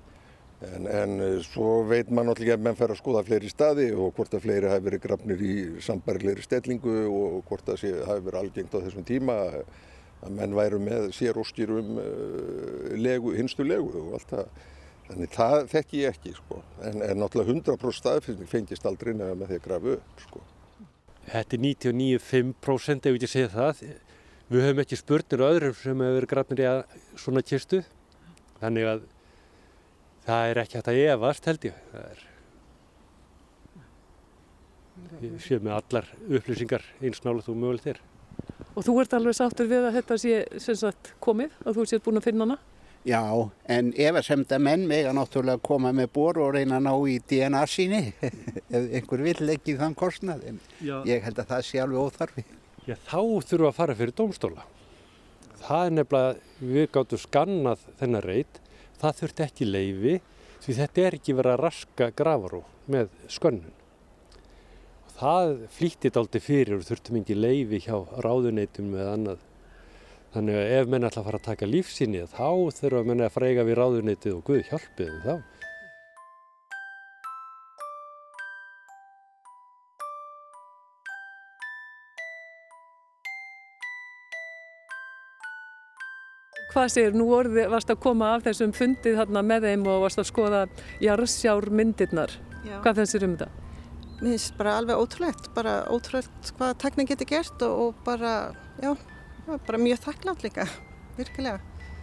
En, en eh, svo veit maður náttúrulega að menn fer að skoða fleiri staði og hvort að fleiri hafi verið grafnir í sambarilegri stellingu og hvort að það hafi verið algengt á þessum tíma að menn væru með séróskýr um uh, legu, hinstu legu og allt það. Þannig það þekk ég ekki sko, en, en náttúrulega 100% staðfyrning fengist aldrei nefna með því að grafa upp sko. Þetta er 99,5% ef ég ekki segja það. Við höfum ekki spurnir öðrum sem hefur verið grafnir í svona kistu, þannig að það er ekki hægt að efast held ég. Það er, ég sé með allar upplýsingar eins nálega þú mögulegt er. Og þú ert alveg sáttur við að þetta sé sagt, komið, að þú sétt búin að finna hana? Já, en ef að semta menn vega náttúrulega koma með bor og reyna að ná í DNA síni ef einhver vill ekki þann kostnað en Já. ég held að það sé alveg óþarfi. Já, þá þurfum við að fara fyrir domstóla. Það er nefnilega, við gáttum skannað þennar reyt, það þurfti ekki leifi því þetta er ekki verið að raska gravarú með skönnun. Það flýttið aldrei fyrir og þurftum ekki leifi hjá ráðuneytum eða annað Þannig að ef menn ætla að fara að taka lífsýni þá þurfa menn að freyga við ráðunitið og Guð hjálpið þá. Hvað segir, nú orði, varst að koma af þessum fundið hérna með þeim og varst að skoða jarðsjármyndirnar. Hvað þessir um þetta? Mér finnst bara alveg ótrúlegt, bara ótrúlegt hvað teknin getur gert og, og bara, já, bara mjög þakklátt líka, virkilega.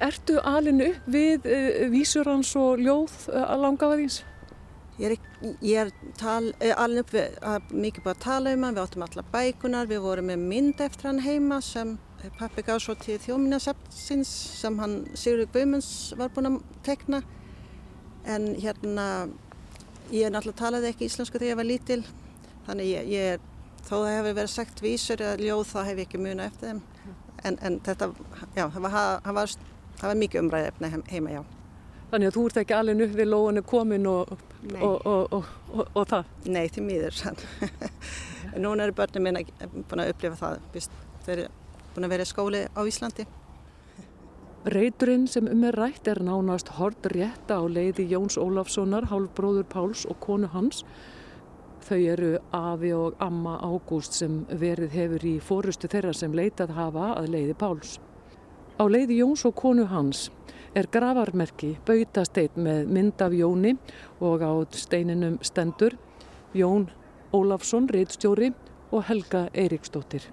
Ertu alinu við uh, vísurans og ljóð uh, að langaða þýns? Ég er, er uh, alinu upp við að mikið bara tala um hann, við áttum alla bækunar, við vorum með mynd eftir hann heima sem pappi gaf svo til þjóminasafnsins sem hann Sigurður Guðmunds var búinn að tekna. En hérna, ég er náttúrulega talaði ekki íslensku þegar ég var lítil, þannig ég, ég er, þó það hefur verið sagt vísur eða ljóð þá hef ég ekki muna eftir þeim en, en þetta, já, það var, það var, það var mikið umræðið efni heima, já. Þannig að þú ert ekki alveg upp við lóinu komin og, og, og, og það? Nei, til mýður. Núna eru börnum minna búin að upplifa það, þeir eru búin að vera skóli á Íslandi. Reyturinn sem um er rætt er nánast hort rétta á leiði Jóns Ólafssonar, hálfbróður Páls og konu hans. Þau eru Afi og Amma Ágúst sem verið hefur í fórustu þeirra sem leitað hafa að leiði Páls. Á leiði Jóns og konu hans er gravarmerki bautasteit með mynd af Jóni og á steininum stendur Jón Ólafsson, reitstjóri og Helga Eiríksdóttir.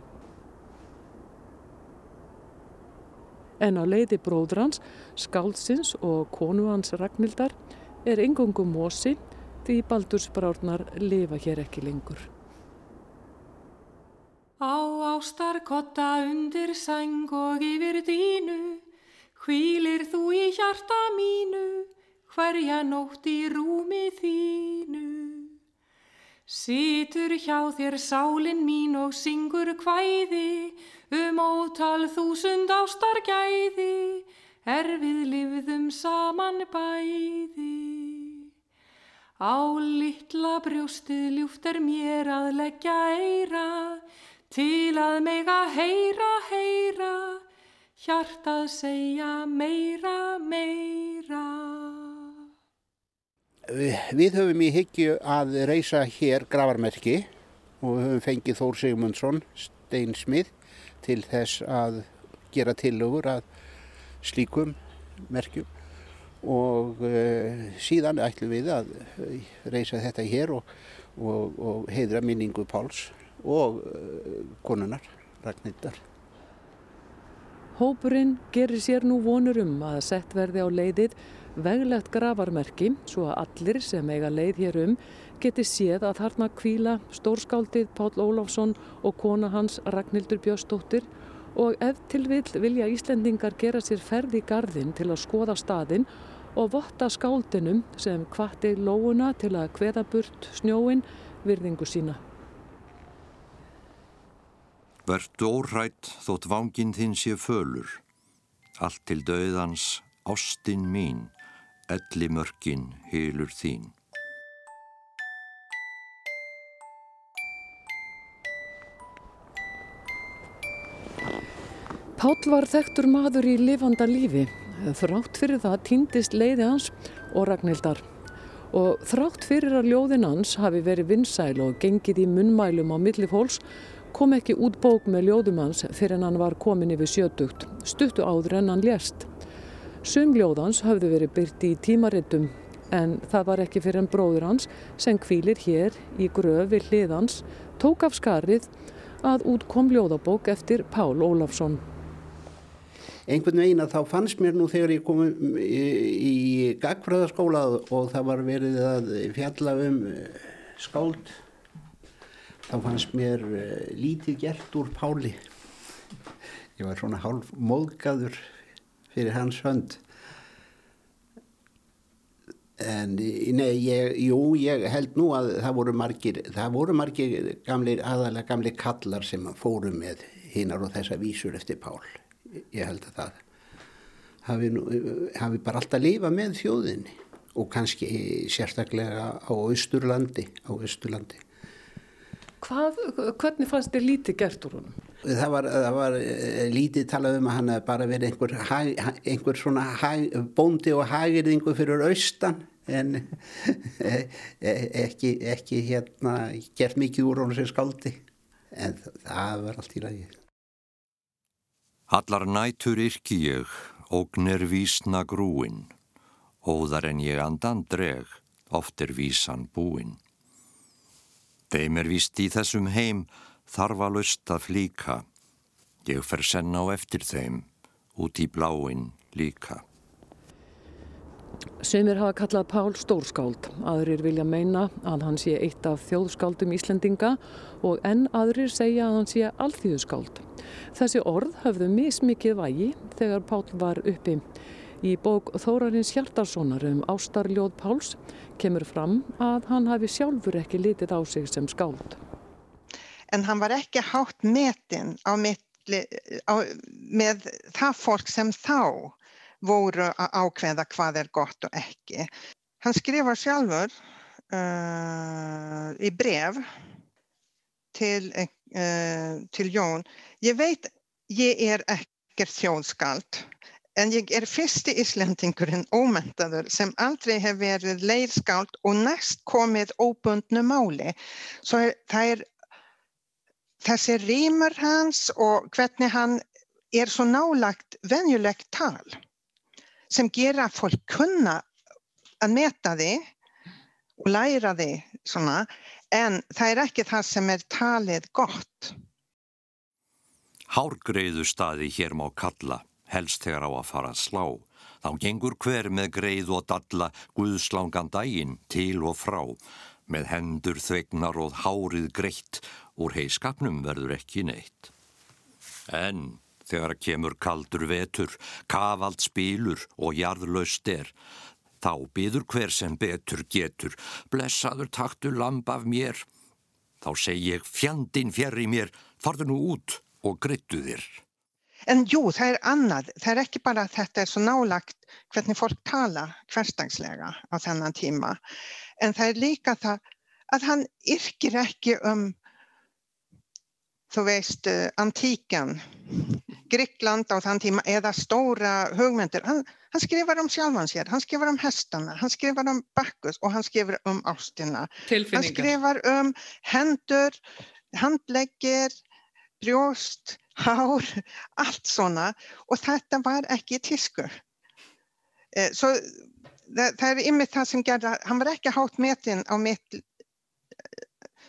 En á leiði bróðrans, skáldsins og konu hans Ragnhildar er engungum mosi því baldursbrárnar lifa hér ekki lengur. Á ástarkotta undir sæng og yfir dínu, hvílir þú í hjarta mínu, hverja nótt í rúmi þínu. Situr hjá þér sálin mín og syngur hvæði, um ótal þúsund ástargæði, er við livðum saman bæði. Á litla brjóstið ljúft er mér að leggja eira, til að mega heyra, heyra, hjartað segja meira, meira. Við höfum í hyggju að reysa hér gravarmerki og höfum fengið Þór Sigmundsson, steinsmið, til þess að gera tillögur að slíkum merkjum og uh, síðan ætlum við að reysa þetta hér og, og, og heidra minningu Páls og uh, konunar Ragnhildar. Hópurinn gerir sér nú vonur um að sett verði á leiðið veglegt gravarmerki svo að allir sem eiga leið hér um geti séð að þarna kvíla stórskáldið Pál Ólafsson og kona hans Ragnhildur Björnsdóttir og ef til vill vilja Íslendingar gera sér ferð í gardin til að skoða staðin og votta skáldinum sem kvatti lóuna til að kveða burt snjóin virðingu sína. Vertu órætt þótt vangin þinn sé fölur, allt til döðans ástinn mín, elli mörkin hylur þín. Pál var þekktur maður í lifanda lífi. Þrátt fyrir það týndist leiði hans og Ragnhildar. Og þrátt fyrir að ljóðin hans hafi verið vinsæl og gengið í munnmælum á milli fólks kom ekki út bók með ljóðum hans fyrir en hann var komin yfir sjötugt, stuttu áður en hann lést. Sum ljóðans hafði verið byrt í tímarittum en það var ekki fyrir en bróður hans sem kvílir hér í gröf við hliðans tók af skarið að út kom ljóðabók eftir Pál Ólafsson einhvern veginn að þá fannst mér nú þegar ég kom í, í gagfræðaskóla og það var verið að fjalla um eh, skáld þá fannst mér eh, lítið gert úr Páli. Ég var svona hálf móðgaður fyrir hans hönd. En nei, ég, jú, ég held nú að það voru margir það voru margir gamlir, aðalega gamlir kallar sem fóru með hinnar og þessa vísur eftir Pál ég held að það hafi, hafi bara alltaf lifa með þjóðinni og kannski sérstaklega á Östurlandi á Östurlandi Hvað, hvernig fannst þið lítið gert úr honum? Það var, það var eh, lítið talað um að hann bara verið einhver, einhver svona hag, bóndi og hagirðingu fyrir austan en e, e, ekki, ekki hérna gert mikið úr honum sem skáldi. En það var allt í lagi Allar nætur yrki ég, ógnir vísna grúin, óðar en ég andan dreg, oft er vísan búin. Þeim er víst í þessum heim þarfa lust að flíka, ég fer senna á eftir þeim, út í bláin líka. Sumir hafa kallað Pál Stórskáld, aðrir vilja meina að hann sé eitt af þjóðskáldum Íslendinga og enn aðrir segja að hann sé alþjóðskáld. Þessi orð hafðu mismikið vægi þegar Pál var uppi. Í bók Þórarins Hjartarssonar um Ástarljóð Páls kemur fram að hann hafi sjálfur ekki litið á sig sem skáld. En hann var ekki hátt metin á mitli, á, með það fólk sem þá voru að ákveða hvað er gott og ekki. Hann skrifar sjálfur uh, í bref til, uh, til Jón, ég veit ég er ekkert þjóðskald en ég er fyrsti Íslandingurinn ómentaður sem aldrei hef verið leirskáld og næst komið óbundnu máli. Svo er, það er þessi rýmur hans og hvernig hann er svo nálagt venjulegt tal sem gera fólk kunna að meta því og læra því svona en það er ekki það sem er talið gott. Hárgreiðu staði hér má kalla, helst þegar á að fara að slá. Þá gengur hver með greið og dalla guðslangan daginn til og frá. Með hendur þvegnar og hárið greitt, úr heiskapnum verður ekki neitt. En þegar kemur kaldur vetur, kavald spílur og jarðlaust er, Þá byður hver sem betur getur, blessaður taktu lamp af mér. Þá seg ég fjandin fjerri mér, farðu nú út og grittu þér. En jú, það er annað. Það er ekki bara að þetta er svo nálagt hvernig fólk tala hverstagslega á þennan tíma. En það er líka það að hann yrkir ekki um, þú veist, antíkan, Gríkland á þann tíma eða stóra hugmyndir. Hann, hann skrifar um sjálfan sér, hann skrifar um hestana, hann skrifar um bakkus og hann skrifar um ástina. Hann skrifar um hendur, handleggir, brjóst, hár, allt svona og þetta var ekki tísku. Eh, svo það, það er ymmið það sem gerða, hann var ekki hátt metin á mitt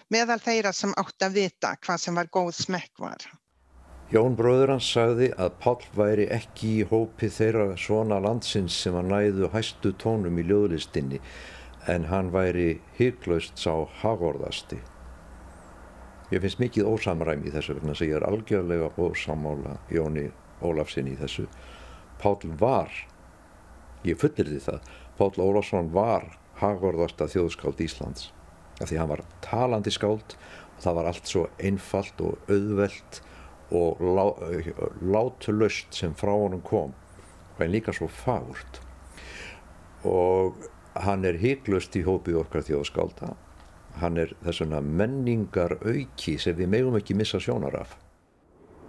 meðal þeirra sem átt að vita hvað sem var góð smekk var. Jón bróður hans sagði að Pál væri ekki í hópi þeirra svona landsins sem að næðu hæstu tónum í ljóðlistinni en hann væri hygglaust sá hagorðasti. Ég finnst mikið ósamræmi í þessu vegna sem ég er algjörlega ósamála Jóni Ólafsson í þessu. Pál var, ég fullir því það, Pál Ólafsson var hagorðasta þjóðskáld Íslands af því hann var talandi skáld og það var allt svo einfalt og auðvelt og lá, látulöst sem frá honum kom. En líka svo fárt. Og hann er hygglust í hópið okkar þjóðskálda. Hann er þessuna menningar auki sem við megum ekki missa sjónar af.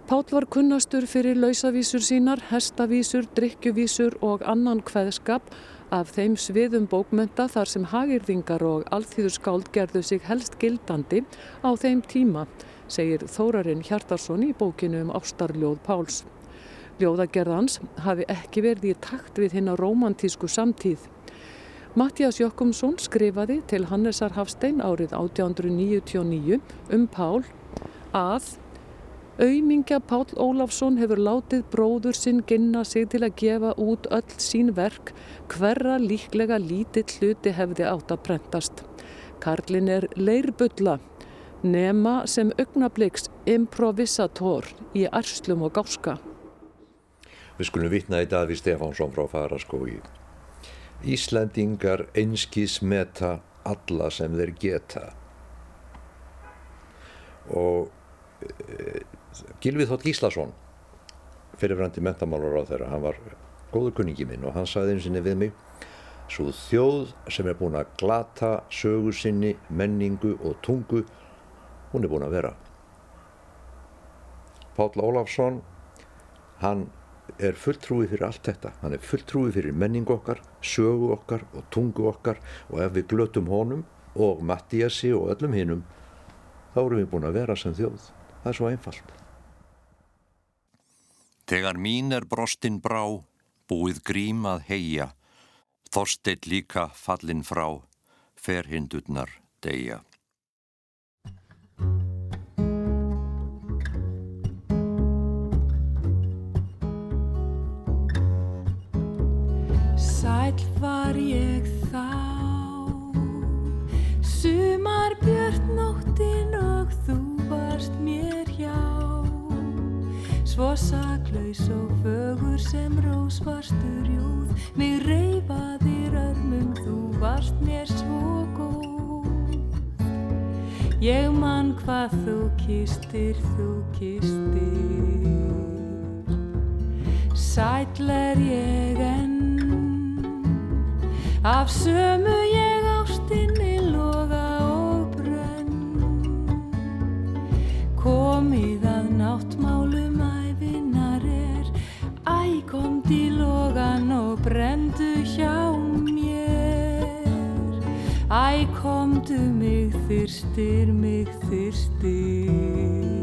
Páll var kunnastur fyrir lausavísur sínar, hestavísur, drikkjuvísur og annan hveðskap af þeim sviðum bókmönta þar sem hagirðingar og alþýðurskáld gerðu sig helst gildandi á þeim tíma segir Þórarinn Hjartarsson í bókinu um ástarljóð Páls. Ljóðagerðans hafi ekki verið í takt við hinn á romantísku samtíð. Mattias Jokkumsson skrifaði til Hannesar Hafstein árið 1899 um Pál að Auðmingja Pál Ólafsson hefur látið bróður sinn ginna sig til að gefa út öll sín verk hverra líklega lítill hluti hefði átt að prentast. Karlin er leirbulla nema sem augnabliks improvisator í arslum og gáska. Við skulum vitna í Daví Stefánsson frá Faraskói. Íslandingar einskís meta alla sem þeir geta. Og e, Gilvið Þótt Gíslason, fyrirfrandi mentamálur á þeirra, hann var góður kunningi minn og hann saði einu sinni við mig Svo þjóð sem er búin að glata sögu sinni, menningu og tungu hún er búin að vera. Páll Ólafsson, hann er fulltrúið fyrir allt þetta. Hann er fulltrúið fyrir menningu okkar, sögu okkar og tungu okkar og ef við glötum honum og Mattiasi og öllum hinnum, þá erum við búin að vera sem þjóð. Það er svo einfalt. Þegar mín er brostinn brá, búið grím að heia, þorsteitt líka fallin frá, fer hindurnar deyja. Svo saklaus og fögur sem rós varstur júð. Mig reyfaðir örmum, þú varst mér svo góð. Ég mann hvað þú kistir, þú kistir Sæl er ég enn. Af sömu ég ástinni loga og brönn Komið að í logan og brendu hjá mér. Æ, komdu mig þyrstir, mig þyrstir.